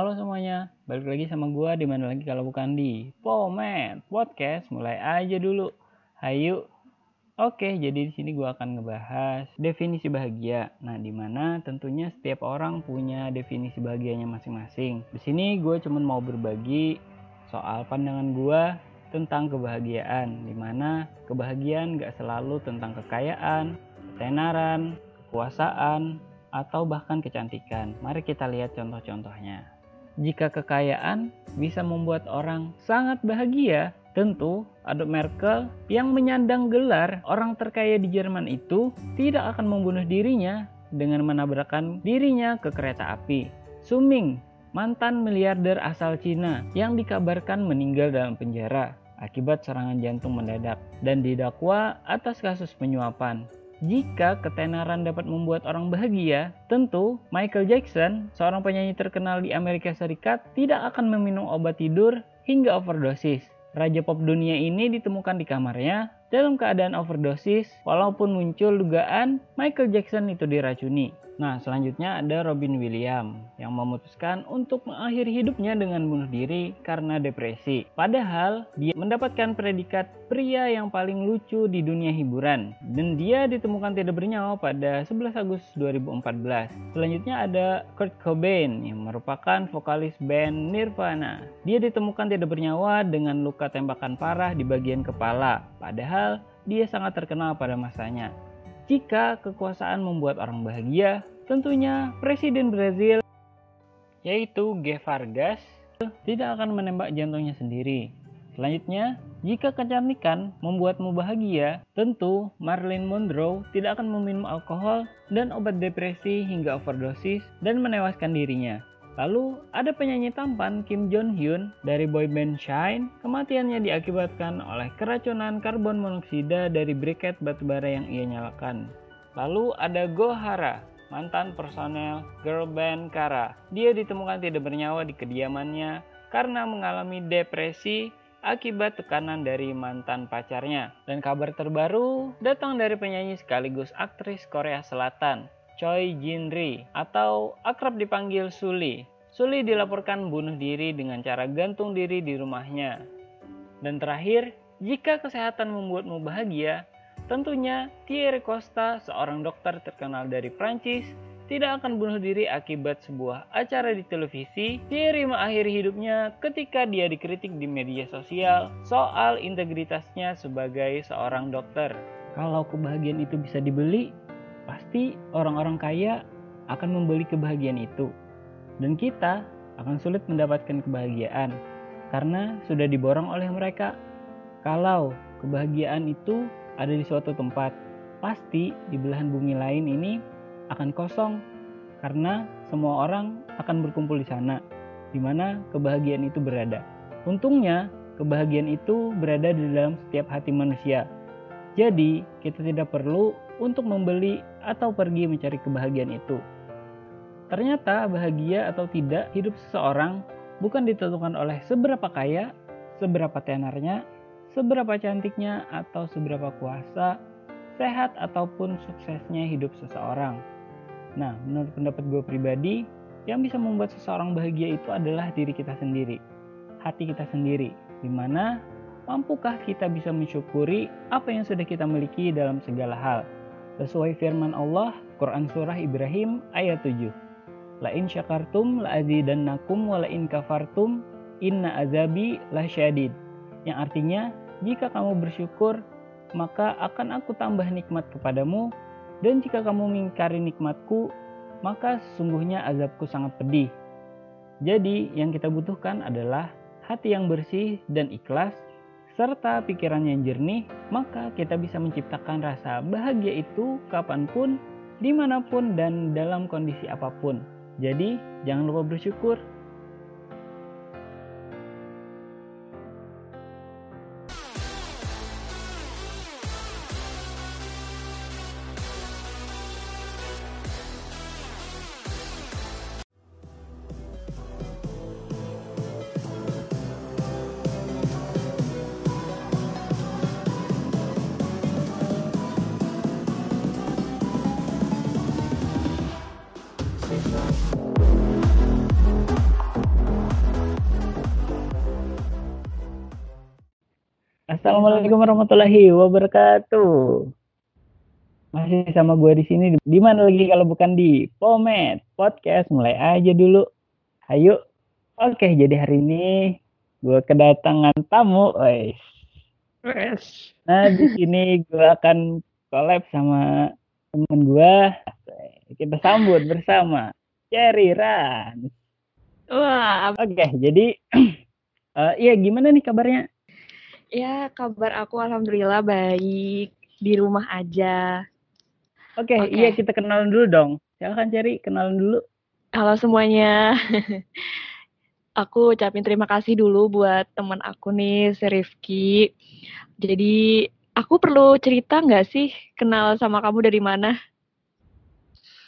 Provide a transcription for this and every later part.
Halo semuanya, balik lagi sama gua di mana lagi kalau bukan di Pomet Podcast. Mulai aja dulu. Hayu. Oke, jadi di sini gua akan ngebahas definisi bahagia. Nah, di mana tentunya setiap orang punya definisi bahagianya masing-masing. Di sini gue cuma mau berbagi soal pandangan gua tentang kebahagiaan, di mana kebahagiaan gak selalu tentang kekayaan, ketenaran, kekuasaan, atau bahkan kecantikan. Mari kita lihat contoh-contohnya. Jika kekayaan bisa membuat orang sangat bahagia, tentu Adolf Merkel yang menyandang gelar orang terkaya di Jerman itu tidak akan membunuh dirinya dengan menabrakkan dirinya ke kereta api. Suming, mantan miliarder asal Cina yang dikabarkan meninggal dalam penjara akibat serangan jantung mendadak dan didakwa atas kasus penyuapan. Jika ketenaran dapat membuat orang bahagia, tentu Michael Jackson, seorang penyanyi terkenal di Amerika Serikat, tidak akan meminum obat tidur hingga overdosis. Raja pop dunia ini ditemukan di kamarnya dalam keadaan overdosis walaupun muncul dugaan Michael Jackson itu diracuni. Nah, selanjutnya ada Robin Williams yang memutuskan untuk mengakhiri hidupnya dengan bunuh diri karena depresi. Padahal dia mendapatkan predikat pria yang paling lucu di dunia hiburan dan dia ditemukan tidak bernyawa pada 11 Agustus 2014. Selanjutnya ada Kurt Cobain yang merupakan vokalis band Nirvana. Dia ditemukan tidak bernyawa dengan luka tembakan parah di bagian kepala. Padahal dia sangat terkenal pada masanya. Jika kekuasaan membuat orang bahagia, tentunya Presiden Brazil yaitu G. Vargas tidak akan menembak jantungnya sendiri. Selanjutnya, jika kecantikan membuatmu bahagia, tentu Marilyn Monroe tidak akan meminum alkohol dan obat depresi hingga overdosis dan menewaskan dirinya. Lalu ada penyanyi tampan Kim Jong Hyun dari boyband Shine. Kematiannya diakibatkan oleh keracunan karbon monoksida dari briket batubara yang ia nyalakan. Lalu ada Gohara, mantan personel girl band Kara. Dia ditemukan tidak bernyawa di kediamannya karena mengalami depresi akibat tekanan dari mantan pacarnya. Dan kabar terbaru datang dari penyanyi sekaligus aktris Korea Selatan, Choi Jin Ri atau akrab dipanggil Suli. Suli dilaporkan bunuh diri dengan cara gantung diri di rumahnya. Dan terakhir, jika kesehatan membuatmu bahagia, tentunya Thierry Costa, seorang dokter terkenal dari Prancis, tidak akan bunuh diri akibat sebuah acara di televisi. Thierry mengakhiri hidupnya ketika dia dikritik di media sosial soal integritasnya sebagai seorang dokter. Kalau kebahagiaan itu bisa dibeli, pasti orang-orang kaya akan membeli kebahagiaan itu. Dan kita akan sulit mendapatkan kebahagiaan karena sudah diborong oleh mereka. Kalau kebahagiaan itu ada di suatu tempat, pasti di belahan bumi lain ini akan kosong karena semua orang akan berkumpul di sana, di mana kebahagiaan itu berada. Untungnya, kebahagiaan itu berada di dalam setiap hati manusia. Jadi, kita tidak perlu untuk membeli atau pergi mencari kebahagiaan itu. Ternyata bahagia atau tidak hidup seseorang bukan ditentukan oleh seberapa kaya, seberapa tenarnya, seberapa cantiknya, atau seberapa kuasa, sehat ataupun suksesnya hidup seseorang. Nah, menurut pendapat gue pribadi, yang bisa membuat seseorang bahagia itu adalah diri kita sendiri, hati kita sendiri, di mana mampukah kita bisa mensyukuri apa yang sudah kita miliki dalam segala hal. Sesuai firman Allah, Quran Surah Ibrahim ayat 7. La in syakartum la azidannakum wa la in kafartum inna azabi lasyadid. Yang artinya, jika kamu bersyukur, maka akan aku tambah nikmat kepadamu dan jika kamu mengingkari nikmatku, maka sesungguhnya azabku sangat pedih. Jadi, yang kita butuhkan adalah hati yang bersih dan ikhlas, serta pikiran yang jernih, maka kita bisa menciptakan rasa bahagia itu kapan pun, di mana pun, dan dalam kondisi apa pun. Jadi, jangan lupa bersyukur Assalamualaikum warahmatullahi wabarakatuh. Masih sama gue di sini. Di mana lagi kalau bukan di Pomet Podcast. Mulai aja dulu. Ayo. Oke, jadi hari ini gue kedatangan tamu, guys. Nah, di sini gue akan collab sama temen gue. Kita sambut bersama Cherry Ran. Wah, Oke, jadi uh, iya gimana nih kabarnya? Ya kabar aku alhamdulillah baik di rumah aja. Oke, Oke. iya kita kenalan dulu dong. Silahkan Cherry, kenalan dulu. Halo semuanya. aku ucapin terima kasih dulu buat teman aku nih, si Rifki. Jadi aku perlu cerita nggak sih kenal sama kamu dari mana?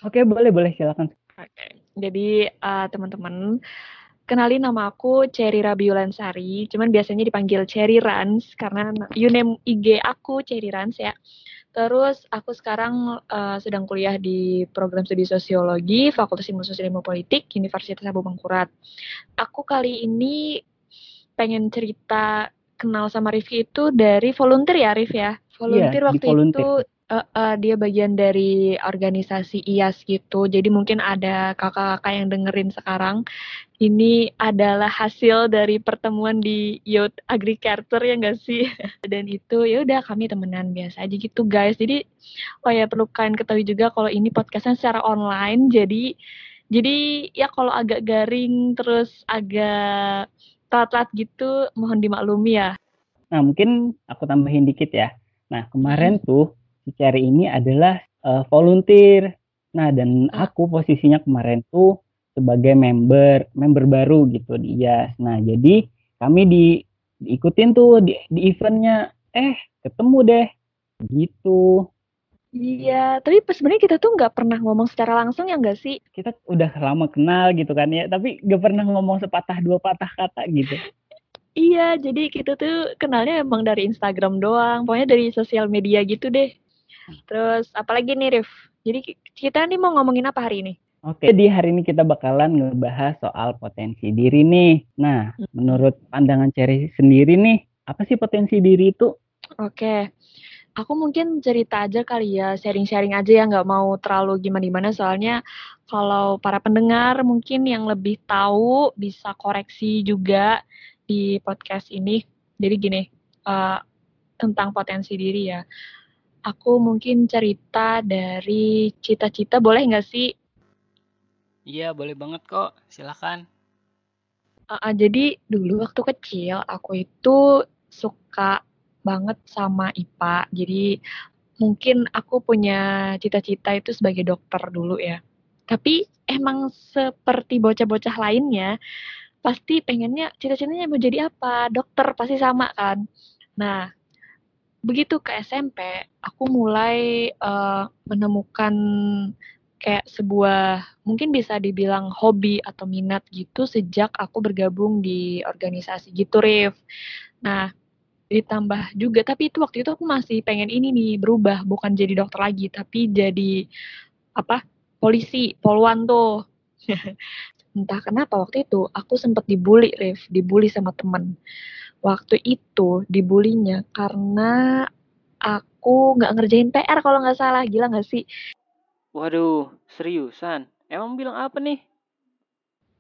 Oke, boleh boleh silakan. Oke. Jadi eh, teman-teman kenalin nama aku Cherry Rabiulansari. Cuman biasanya dipanggil Cherry Rans karena username IG aku Cherry Rans ya. Terus aku sekarang eh, sedang kuliah di program studi sosiologi Fakultas Ilmu Sosial Ilmu Politik Universitas Abu Mangkurat. Aku kali ini pengen cerita kenal sama Rifki itu dari volunteer ya Rif ya. Volunteer Iya, di waktu volunteer. itu eh, eh, dia bagian dari organisasi IAS gitu. Jadi mungkin ada kakak-kakak yang dengerin sekarang. Ini adalah hasil dari pertemuan di Youth Agriculture ya enggak sih? Dan itu ya udah kami temenan biasa aja gitu guys. Jadi oh ya perlu kalian ketahui juga kalau ini podcastnya secara online. Jadi jadi ya kalau agak garing terus agak telat-telat gitu mohon dimaklumi ya. Nah, mungkin aku tambahin dikit ya. Nah, kemarin tuh si Cherry ini adalah eh, volunteer. Nah, dan Ah. aku posisinya kemarin tuh sebagai member, member baru gitu di IAS. Nah, jadi kami di diikutin tuh di, di eventnya. Eh, ketemu deh. Gitu. Iya, tapi sebenarnya kita tuh nggak pernah ngomong secara langsung ya nggak sih? Kita udah lama kenal gitu kan ya, tapi gak pernah ngomong sepatah dua patah kata gitu. Iya, jadi kita tuh kenalnya emang dari Instagram doang, pokoknya dari sosial media gitu deh. Terus apalagi nih Rif? Jadi ki- kita nih mau ngomongin apa hari ini? Oke, jadi hari ini kita bakalan ngebahas soal potensi diri nih. Nah, menurut pandangan Cherry sendiri nih, apa sih potensi diri itu? Oke, aku mungkin cerita aja kali ya, sharing-sharing aja ya, nggak mau terlalu gimana-gimana soalnya kalau para pendengar mungkin yang lebih tahu bisa koreksi juga di podcast ini. Jadi gini, eh, tentang potensi diri ya. Aku mungkin cerita dari cita-cita, boleh nggak sih? Iya, boleh banget kok. Silakan. Uh, uh, jadi dulu waktu kecil aku itu suka banget sama IPA. Jadi mungkin aku punya cita-cita itu sebagai dokter dulu ya. Tapi emang seperti bocah-bocah lainnya, pasti pengennya cita-citanya mau jadi apa? Dokter pasti sama kan. Nah, begitu ke SMP, aku mulai uh, menemukan kayak sebuah mungkin bisa dibilang hobi atau minat gitu sejak aku bergabung di organisasi gitu Rif. Nah, ditambah juga tapi itu waktu itu aku masih pengen ini nih berubah bukan jadi dokter lagi tapi jadi apa polisi poluan tuh entah kenapa waktu itu aku sempat dibully Rif dibully sama temen waktu itu dibulinya karena aku nggak ngerjain PR kalau nggak salah gila nggak sih Waduh, seriusan? Emang bilang apa nih?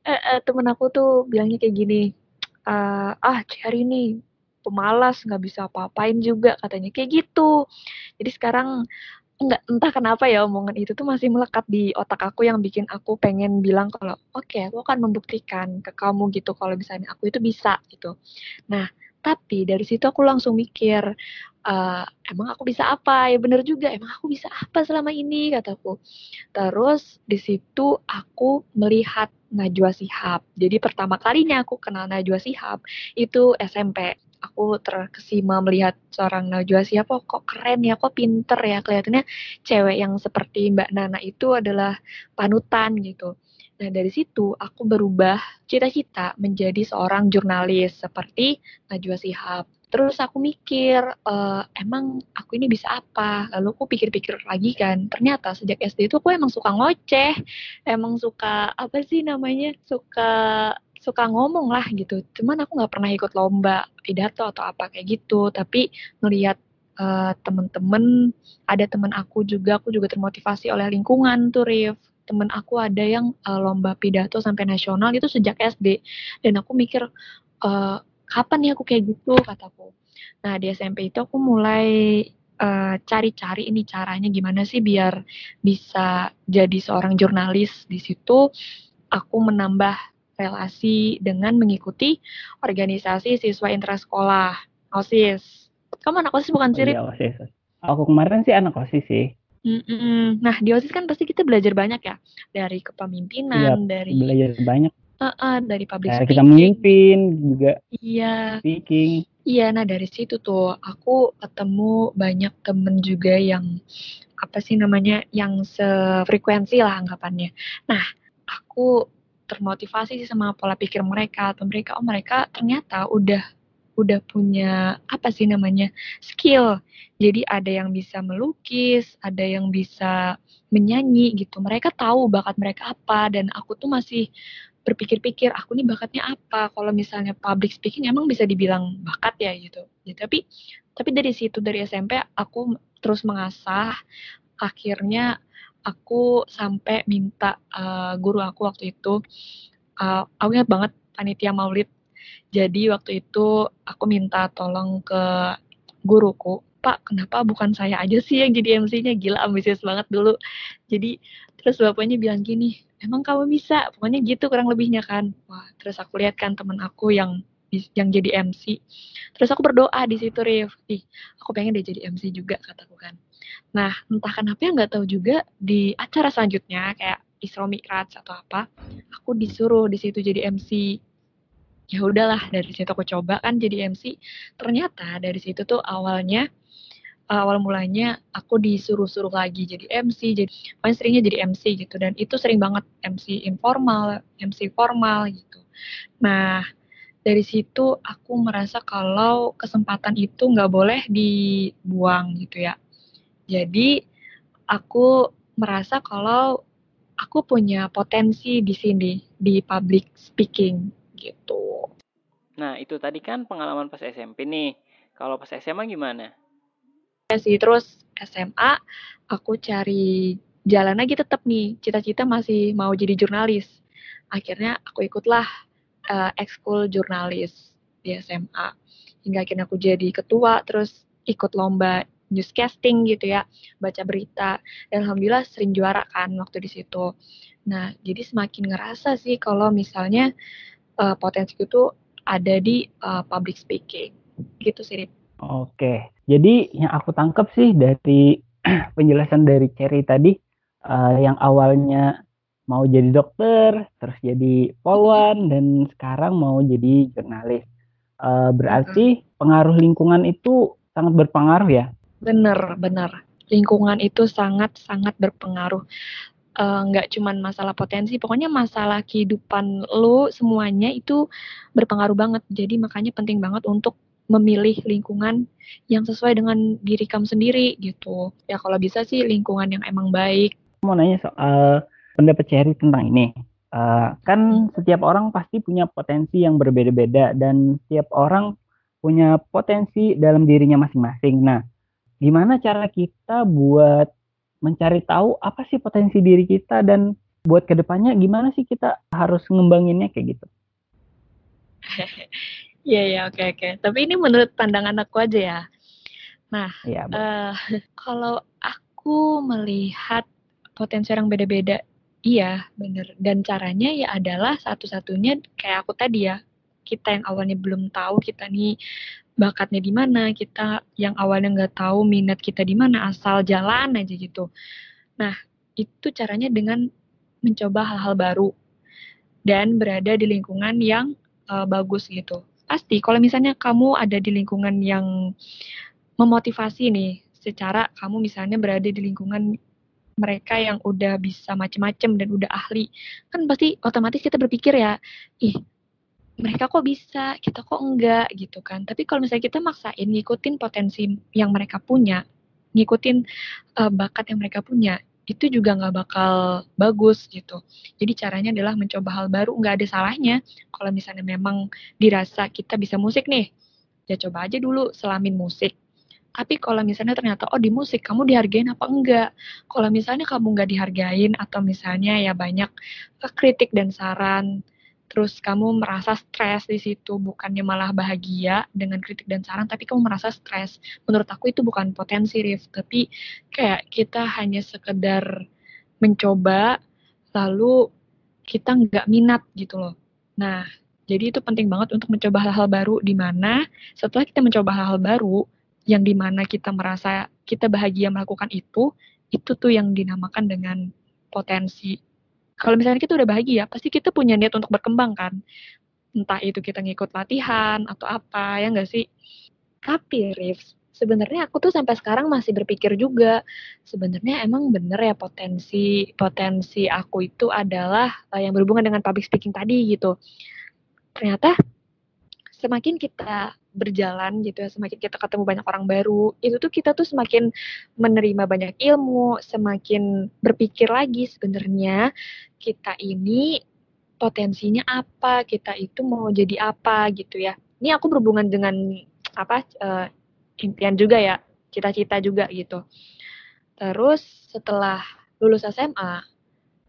eh, eh, temen aku tuh bilangnya kayak gini "Eh, ah Cherry nih pemalas nggak bisa apa-apain juga katanya kayak gitu jadi sekarang nggak entah kenapa ya omongan itu tuh masih melekat di otak aku yang bikin aku pengen bilang kalau oke aku akan membuktikan ke kamu gitu kalau misalnya aku itu bisa gitu nah tapi dari situ aku langsung mikir "Eh, emang aku bisa apa ya bener juga emang aku bisa apa selama ini kataku terus di situ aku melihat Najwa Shihab. Jadi pertama kalinya aku kenal Najwa Shihab itu SMP. Aku terkesima melihat seorang Najwa oh, kok keren ya, kok pinter ya. Kelihatannya cewek yang seperti Mbak Nana itu adalah panutan gitu. Nah dari situ aku berubah cita-cita menjadi seorang jurnalis seperti Najwa Shihab. Terus aku mikir, eh, emang aku ini bisa apa? Lalu aku pikir-pikir lagi kan, ternyata sejak SD itu aku emang suka ngoceh, emang suka apa sih namanya suka suka ngomong lah gitu. Cuman aku nggak pernah ikut lomba pidato atau apa kayak gitu. Tapi melihat uh, temen-temen, ada temen aku juga, aku juga termotivasi oleh lingkungan tuh, Rif. Temen aku ada yang uh, lomba pidato sampai nasional itu sejak SD. Dan aku mikir, uh, kapan nih aku kayak gitu, kataku. Nah, di SMP itu aku mulai cari-cari ini caranya gimana sih biar bisa jadi seorang jurnalis di situ aku menambah relasi dengan mengikuti organisasi siswa intrasekolah OSIS. Kamu anak OSIS bukan sih? Oh, iya, OSIS. Aku kemarin sih anak OSIS sih. Mm-mm. Nah di OSIS kan pasti kita belajar banyak ya dari kepemimpinan, iya, dari belajar banyak. Uh-uh, dari public Cara speaking. kita memimpin juga. Iya. Speaking. Iya, nah dari situ tuh aku ketemu banyak temen juga yang apa sih namanya yang sefrekuensi lah anggapannya. Nah, aku termotivasi sih sama pola pikir mereka atau mereka oh mereka ternyata udah udah punya apa sih namanya skill. Jadi ada yang bisa melukis ada yang bisa menyanyi gitu. Mereka tahu bakat mereka apa dan aku tuh masih berpikir-pikir aku nih bakatnya apa? Kalau misalnya public speaking emang bisa dibilang bakat ya gitu. Ya, tapi tapi dari situ dari SMP aku terus mengasah akhirnya aku sampai minta uh, guru aku waktu itu uh, aku ingat banget panitia maulid. Jadi waktu itu aku minta tolong ke guruku Pak kenapa bukan saya aja sih yang jadi MC-nya gila ambisius banget dulu. Jadi terus bapaknya bilang gini emang kamu bisa? Pokoknya gitu kurang lebihnya kan. Wah terus aku lihat kan temen aku yang yang jadi MC terus aku berdoa di situ Rif. Aku pengen dia jadi MC juga kataku kan Nah, entah kenapa nggak tahu juga di acara selanjutnya kayak Isra Mi'raj atau apa, aku disuruh di situ jadi MC. Ya udahlah, dari situ aku coba kan jadi MC. Ternyata dari situ tuh awalnya awal mulanya aku disuruh-suruh lagi jadi MC, jadi paling seringnya jadi MC gitu dan itu sering banget MC informal, MC formal gitu. Nah, dari situ aku merasa kalau kesempatan itu nggak boleh dibuang gitu ya jadi aku merasa kalau aku punya potensi di sini di public speaking gitu. Nah, itu tadi kan pengalaman pas SMP nih. Kalau pas SMA gimana? Ya sih, terus SMA aku cari jalan lagi tetap nih. Cita-cita masih mau jadi jurnalis. Akhirnya aku ikutlah uh, ekskul jurnalis di SMA. Hingga akhirnya aku jadi ketua, terus ikut lomba newscasting gitu ya, baca berita. Dan alhamdulillah sering juara kan waktu di situ. Nah, jadi semakin ngerasa sih kalau misalnya uh, potensi itu ada di uh, public speaking. Gitu sih, Rip. Oke. Jadi yang aku tangkap sih dari penjelasan dari Cherry tadi uh, yang awalnya mau jadi dokter, terus jadi polwan dan sekarang mau jadi jurnalis. Uh, berarti pengaruh lingkungan itu sangat berpengaruh ya Bener, bener. Lingkungan itu sangat-sangat berpengaruh. Uh, nggak cuman masalah potensi, pokoknya masalah kehidupan lu semuanya itu berpengaruh banget. Jadi makanya penting banget untuk memilih lingkungan yang sesuai dengan diri kamu sendiri gitu. Ya kalau bisa sih lingkungan yang emang baik. Mau nanya soal pendapat Cherry tentang ini. Uh, kan hmm. setiap orang pasti punya potensi yang berbeda-beda dan setiap orang punya potensi dalam dirinya masing-masing. Nah, gimana cara kita buat mencari tahu apa sih potensi diri kita dan buat ke depannya gimana sih kita harus ngembanginnya kayak gitu? Iya ya oke oke. Tapi ini menurut pandangan aku aja ya. Nah, ya, uh, kalau aku melihat potensi orang beda-beda, iya bener. Dan caranya ya adalah satu-satunya kayak aku tadi ya, kita yang awalnya belum tahu kita nih bakatnya di mana, kita yang awalnya nggak tahu minat kita di mana, asal jalan aja gitu. Nah, itu caranya dengan mencoba hal-hal baru dan berada di lingkungan yang uh, bagus gitu. Pasti kalau misalnya kamu ada di lingkungan yang memotivasi nih, secara kamu misalnya berada di lingkungan mereka yang udah bisa macem-macem dan udah ahli, kan pasti otomatis kita berpikir ya, ih mereka kok bisa, kita kok enggak gitu kan. Tapi kalau misalnya kita maksain ngikutin potensi yang mereka punya, ngikutin uh, bakat yang mereka punya, itu juga nggak bakal bagus gitu. Jadi caranya adalah mencoba hal baru, nggak ada salahnya. Kalau misalnya memang dirasa kita bisa musik nih, ya coba aja dulu selamin musik. Tapi kalau misalnya ternyata, oh di musik kamu dihargain apa enggak? Kalau misalnya kamu nggak dihargain atau misalnya ya banyak kritik dan saran, terus kamu merasa stres di situ, bukannya malah bahagia dengan kritik dan saran, tapi kamu merasa stres. Menurut aku itu bukan potensi, Rif, tapi kayak kita hanya sekedar mencoba, lalu kita nggak minat gitu loh. Nah, jadi itu penting banget untuk mencoba hal-hal baru di mana setelah kita mencoba hal-hal baru, yang di mana kita merasa kita bahagia melakukan itu, itu tuh yang dinamakan dengan potensi kalau misalnya kita udah bahagia, pasti kita punya niat untuk berkembang kan. Entah itu kita ngikut latihan atau apa, ya enggak sih? Tapi, Rif, sebenarnya aku tuh sampai sekarang masih berpikir juga, sebenarnya emang bener ya potensi potensi aku itu adalah uh, yang berhubungan dengan public speaking tadi gitu. Ternyata semakin kita berjalan gitu ya, semakin kita ketemu banyak orang baru, itu tuh kita tuh semakin menerima banyak ilmu, semakin berpikir lagi sebenarnya kita ini potensinya apa, kita itu mau jadi apa gitu ya. Ini aku berhubungan dengan apa uh, impian juga ya, cita-cita juga gitu. Terus setelah lulus SMA,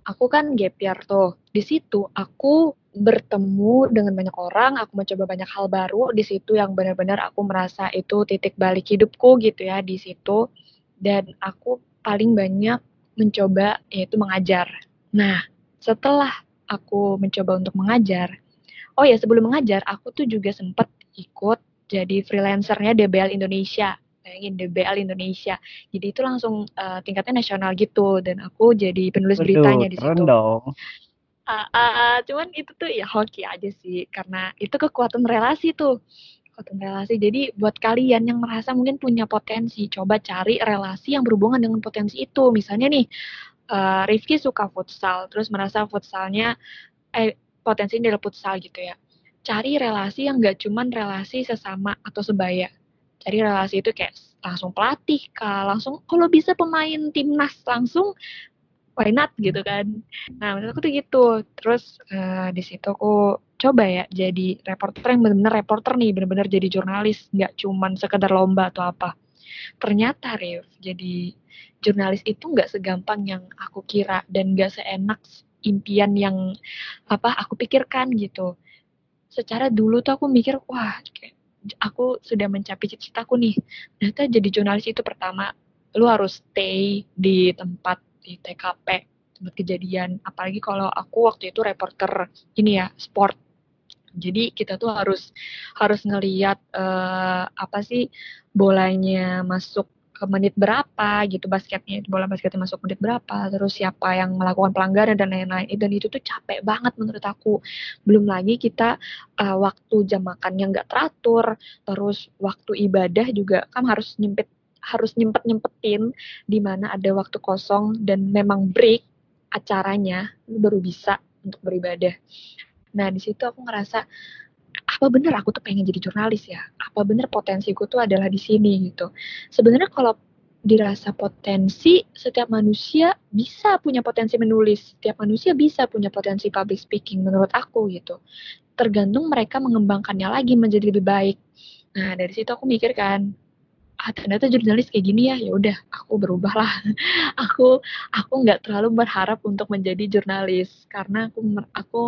aku kan gap year tuh. Di situ aku bertemu dengan banyak orang, aku mencoba banyak hal baru di situ yang benar-benar aku merasa itu titik balik hidupku gitu ya di situ dan aku paling banyak mencoba yaitu mengajar. Nah, setelah aku mencoba untuk mengajar, oh ya sebelum mengajar aku tuh juga sempat ikut jadi freelancernya DBL Indonesia. Bayangin DBL Indonesia. Jadi itu langsung uh, tingkatnya nasional gitu dan aku jadi penulis Betul, beritanya di situ. Dong. Uh, uh, cuman itu tuh ya hoki aja sih karena itu kekuatan relasi tuh kekuatan relasi. Jadi buat kalian yang merasa mungkin punya potensi coba cari relasi yang berhubungan dengan potensi itu. Misalnya nih uh, Rifki suka futsal terus merasa futsalnya eh potensi adalah futsal gitu ya. Cari relasi yang gak cuman relasi sesama atau sebaya. Cari relasi itu kayak langsung pelatih kah langsung kalau bisa pemain timnas langsung why not gitu kan. Nah menurut aku tuh gitu. Terus uh, di situ aku coba ya jadi reporter yang benar-benar reporter nih benar-benar jadi jurnalis nggak cuman sekedar lomba atau apa. Ternyata Rif jadi jurnalis itu nggak segampang yang aku kira dan nggak seenak impian yang apa aku pikirkan gitu. Secara dulu tuh aku mikir wah aku sudah mencapai cita-citaku nih. Ternyata jadi jurnalis itu pertama lu harus stay di tempat di TKP tempat kejadian. Apalagi kalau aku waktu itu reporter ini ya sport. Jadi kita tuh harus harus ngeliat uh, apa sih bolanya masuk ke menit berapa gitu basketnya bola basketnya masuk menit berapa terus siapa yang melakukan pelanggaran dan lain-lain. Dan itu tuh capek banget menurut aku. Belum lagi kita uh, waktu jam makan yang nggak teratur terus waktu ibadah juga kan harus nyempit harus nyempet-nyempetin di mana ada waktu kosong dan memang break acaranya baru bisa untuk beribadah. Nah, di situ aku ngerasa apa bener aku tuh pengen jadi jurnalis ya? Apa bener potensiku tuh adalah di sini gitu. Sebenarnya kalau dirasa potensi, setiap manusia bisa punya potensi menulis, setiap manusia bisa punya potensi public speaking menurut aku gitu. Tergantung mereka mengembangkannya lagi menjadi lebih baik. Nah, dari situ aku mikir kan, ah ternyata jurnalis kayak gini ya ya udah aku berubah lah aku aku nggak terlalu berharap untuk menjadi jurnalis karena aku aku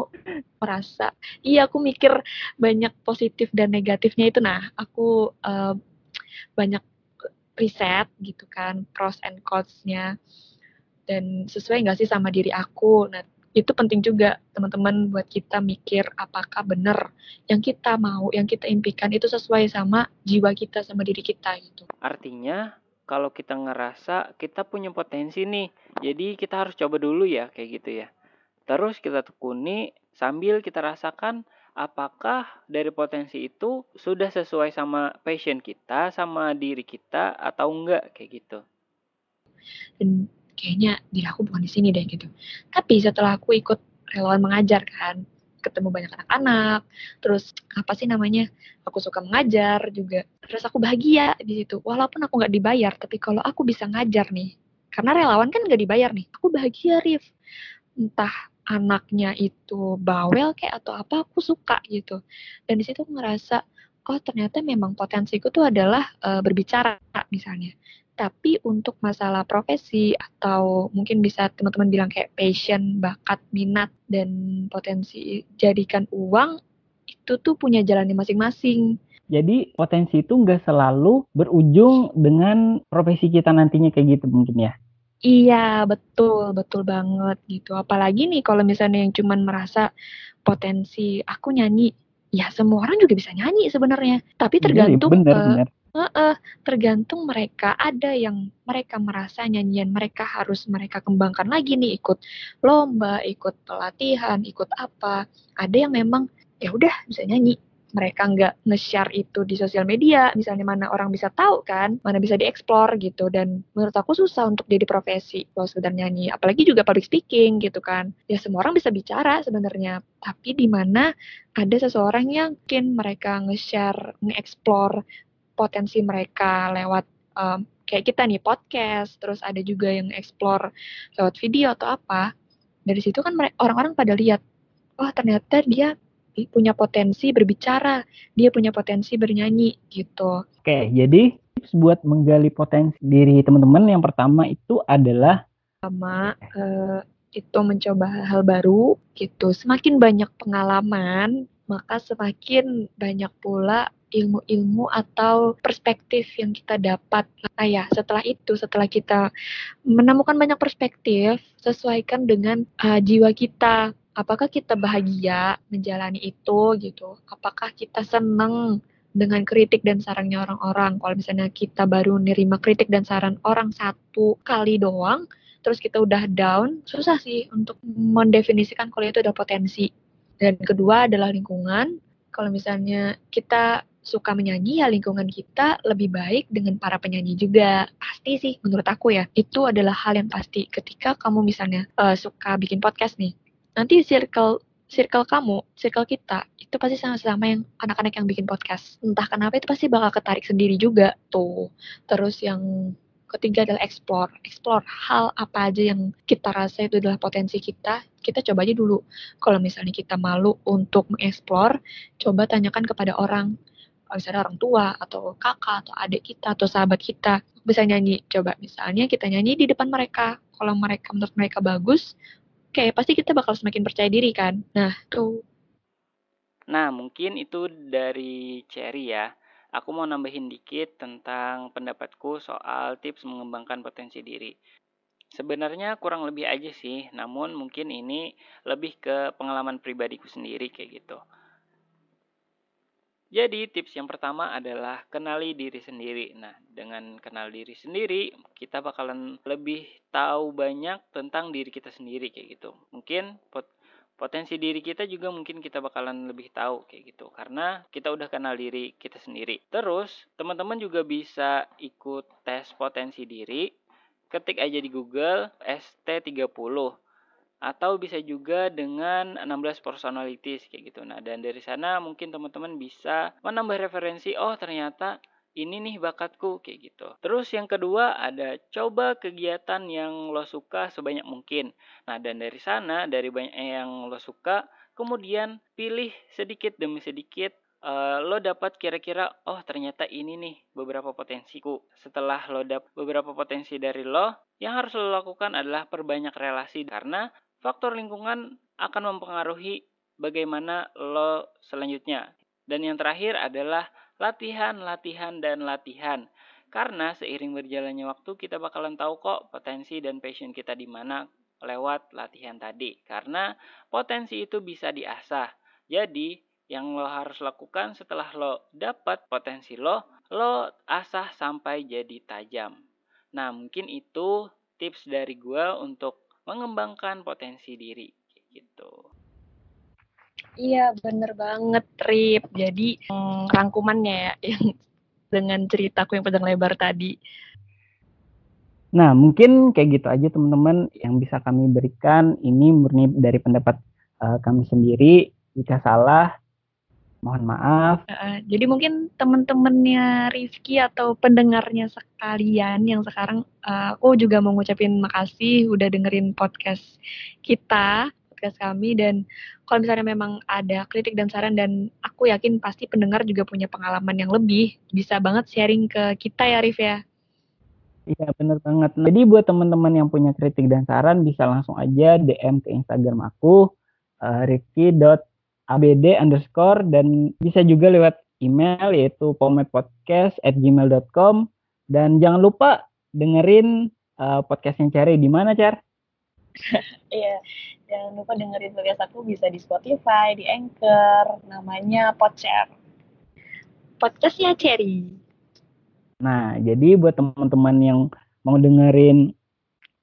merasa iya aku mikir banyak positif dan negatifnya itu. Nah aku uh, banyak riset gitu kan pros and cons-nya dan sesuai nggak sih sama diri aku? Nah itu penting juga teman-teman buat kita mikir apakah benar yang kita mau, yang kita impikan itu sesuai sama jiwa kita, sama diri kita gitu. Artinya kalau kita ngerasa kita punya potensi nih, jadi kita harus coba dulu ya kayak gitu ya. Terus kita tekuni sambil kita rasakan apakah dari potensi itu sudah sesuai sama passion kita, sama diri kita atau enggak kayak gitu. Dan kayaknya diri aku bukan di sini deh gitu. Tapi setelah aku ikut relawan mengajar kan, ketemu banyak anak-anak, terus apa sih namanya, aku suka mengajar juga, terus aku bahagia di situ. Walaupun aku nggak dibayar, tapi kalau aku bisa ngajar nih, karena relawan kan nggak dibayar nih aku bahagia Rif entah anaknya itu bawel kayak atau apa aku suka gitu dan di situ aku ngerasa oh ternyata memang potensiku tuh adalah uh, berbicara misalnya tapi untuk masalah profesi atau mungkin bisa teman-teman bilang kayak passion, bakat, minat dan potensi jadikan uang itu tuh punya jalannya masing-masing. Jadi potensi itu nggak selalu berujung dengan profesi kita nantinya kayak gitu mungkin ya? Iya, betul, betul banget gitu. Apalagi nih kalau misalnya yang cuman merasa potensi aku nyanyi, ya semua orang juga bisa nyanyi sebenarnya. Tapi iya, tergantung bener, uh, bener. Uh, tergantung mereka ada yang mereka merasa nyanyian mereka harus mereka kembangkan lagi nih ikut lomba, ikut pelatihan, ikut apa. Ada yang memang ya udah bisa nyanyi mereka nggak nge-share itu di sosial media, misalnya mana orang bisa tahu kan, mana bisa dieksplor gitu. Dan menurut aku susah untuk jadi profesi kalau sekedar nyanyi, apalagi juga public speaking gitu kan. Ya semua orang bisa bicara sebenarnya, tapi di mana ada seseorang yang mungkin mereka nge-share, nge-explore potensi mereka lewat um, kayak kita nih podcast, terus ada juga yang explore lewat video atau apa. Dari situ kan orang-orang pada lihat, wah oh, ternyata dia punya potensi berbicara, dia punya potensi bernyanyi gitu. Oke, jadi tips buat menggali potensi diri teman-teman yang pertama itu adalah pertama uh, itu mencoba hal-hal baru gitu. Semakin banyak pengalaman, maka semakin banyak pula ilmu-ilmu atau perspektif yang kita dapat. Nah ya, setelah itu, setelah kita menemukan banyak perspektif, sesuaikan dengan uh, jiwa kita, apakah kita bahagia menjalani itu gitu? Apakah kita seneng dengan kritik dan sarannya orang-orang? Kalau misalnya kita baru nerima kritik dan saran orang satu kali doang terus kita udah down susah sih untuk mendefinisikan kalau itu ada potensi. Dan kedua adalah lingkungan. Kalau misalnya kita suka menyanyi ya lingkungan kita lebih baik dengan para penyanyi juga pasti sih menurut aku ya itu adalah hal yang pasti ketika kamu misalnya uh, suka bikin podcast nih nanti circle circle kamu, circle kita itu pasti sama-sama yang anak-anak yang bikin podcast. Entah kenapa itu pasti bakal ketarik sendiri juga tuh. Terus yang ketiga adalah explore. Explore hal apa aja yang kita rasa itu adalah potensi kita. Kita coba aja dulu. Kalau misalnya kita malu untuk mengeksplor, coba tanyakan kepada orang. Misalnya orang tua, atau kakak, atau adik kita, atau sahabat kita. Bisa nyanyi. Coba misalnya kita nyanyi di depan mereka. Kalau mereka menurut mereka bagus, kayak pasti kita bakal semakin percaya diri kan. Nah, tuh. Nah, mungkin itu dari Cherry ya. Aku mau nambahin dikit tentang pendapatku soal tips mengembangkan potensi diri. Sebenarnya kurang lebih aja sih, namun mungkin ini lebih ke pengalaman pribadiku sendiri kayak gitu. Jadi tips yang pertama adalah kenali diri sendiri. Nah, dengan kenal diri sendiri, kita bakalan lebih tahu banyak tentang diri kita sendiri kayak gitu. Mungkin pot potensi diri kita juga mungkin kita bakalan lebih tahu kayak gitu karena kita udah kenal diri kita sendiri. Terus, teman-teman juga bisa ikut tes potensi diri. Ketik aja di Google ST30 atau bisa juga dengan 16 personalities kayak gitu. Nah, dan dari sana mungkin teman-teman bisa menambah referensi, oh ternyata ini nih bakatku kayak gitu. Terus yang kedua ada coba kegiatan yang lo suka sebanyak mungkin. Nah, dan dari sana dari banyak yang lo suka, kemudian pilih sedikit demi sedikit uh, lo dapat kira-kira oh ternyata ini nih beberapa potensiku. Setelah lo dapat beberapa potensi dari lo, yang harus lo lakukan adalah perbanyak relasi karena faktor lingkungan akan mempengaruhi bagaimana lo selanjutnya. Dan yang terakhir adalah latihan, latihan, dan latihan. Karena seiring berjalannya waktu kita bakalan tahu kok potensi dan passion kita di mana lewat latihan tadi. Karena potensi itu bisa diasah. Jadi yang lo harus lakukan setelah lo dapat potensi lo, lo asah sampai jadi tajam. Nah mungkin itu tips dari gue untuk mengembangkan potensi diri gitu. Iya bener banget Rip. Jadi hmm, rangkumannya ya yang dengan ceritaku yang panjang lebar tadi. Nah mungkin kayak gitu aja teman-teman yang bisa kami berikan. Ini murni dari pendapat uh, kami sendiri. Jika salah Mohon maaf. Uh, jadi mungkin teman-temannya Rifki atau pendengarnya sekalian yang sekarang uh, aku juga mau ngucapin makasih udah dengerin podcast kita, podcast kami dan kalau misalnya memang ada kritik dan saran dan aku yakin pasti pendengar juga punya pengalaman yang lebih bisa banget sharing ke kita ya Rif ya. Iya bener banget. Jadi buat teman-teman yang punya kritik dan saran bisa langsung aja DM ke Instagram aku uh, rifki.abd underscore dan bisa juga lewat email yaitu pometpodcast at gmail.com dan jangan lupa dengerin uh, podcastnya Cari di mana Car? Iya, jangan lupa dengerin podcast aku bisa di Spotify, di Anchor, namanya Podshare. Podcastnya Cherry. Nah, jadi buat teman-teman yang mau dengerin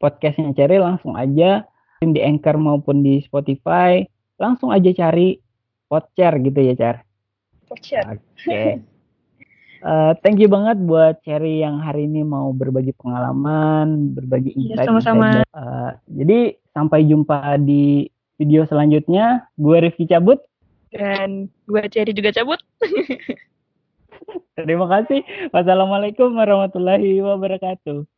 podcastnya Cherry langsung aja di Anchor maupun di Spotify, langsung aja cari Podcer gitu ya, Car. Podcer. Oke. Okay. Uh, eh, thank you banget buat Cherry yang hari ini mau berbagi pengalaman, berbagi iya, insight. Ya, sama-sama. Uh, jadi sampai jumpa di video selanjutnya. Gue Rifki cabut. Dan gue Cherry juga cabut. Terima kasih. Wassalamualaikum warahmatullahi wabarakatuh.